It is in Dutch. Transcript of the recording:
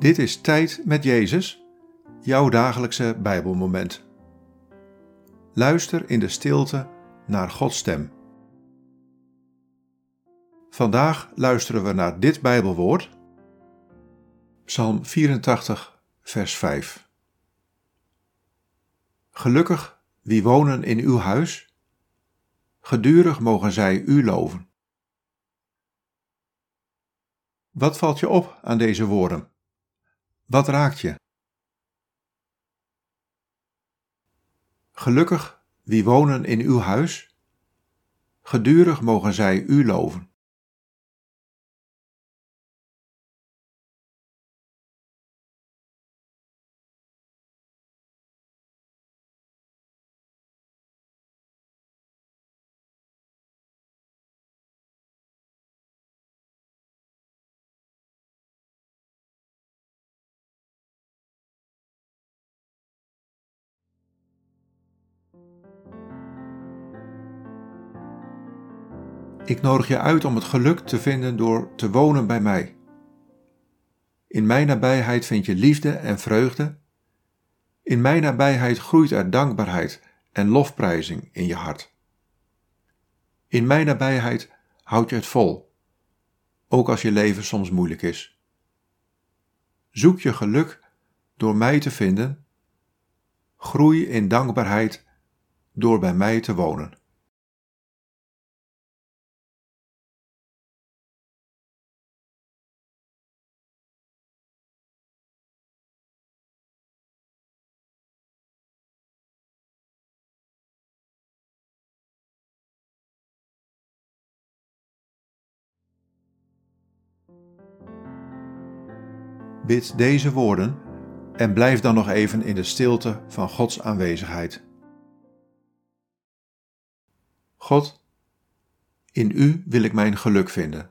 Dit is Tijd met Jezus, jouw dagelijkse Bijbelmoment. Luister in de stilte naar Gods stem. Vandaag luisteren we naar dit Bijbelwoord, Psalm 84, vers 5. Gelukkig wie wonen in uw huis, gedurig mogen zij u loven. Wat valt je op aan deze woorden? Wat raakt je? Gelukkig wie wonen in uw huis, gedurig mogen zij u loven. Ik nodig je uit om het geluk te vinden door te wonen bij mij. In mijn nabijheid vind je liefde en vreugde. In mijn nabijheid groeit er dankbaarheid en lofprijzing in je hart. In mijn nabijheid houd je het vol, ook als je leven soms moeilijk is. Zoek je geluk door mij te vinden. Groei in dankbaarheid door bij mij te wonen. Bid deze woorden en blijf dan nog even in de stilte van Gods aanwezigheid. God, in U wil ik mijn geluk vinden.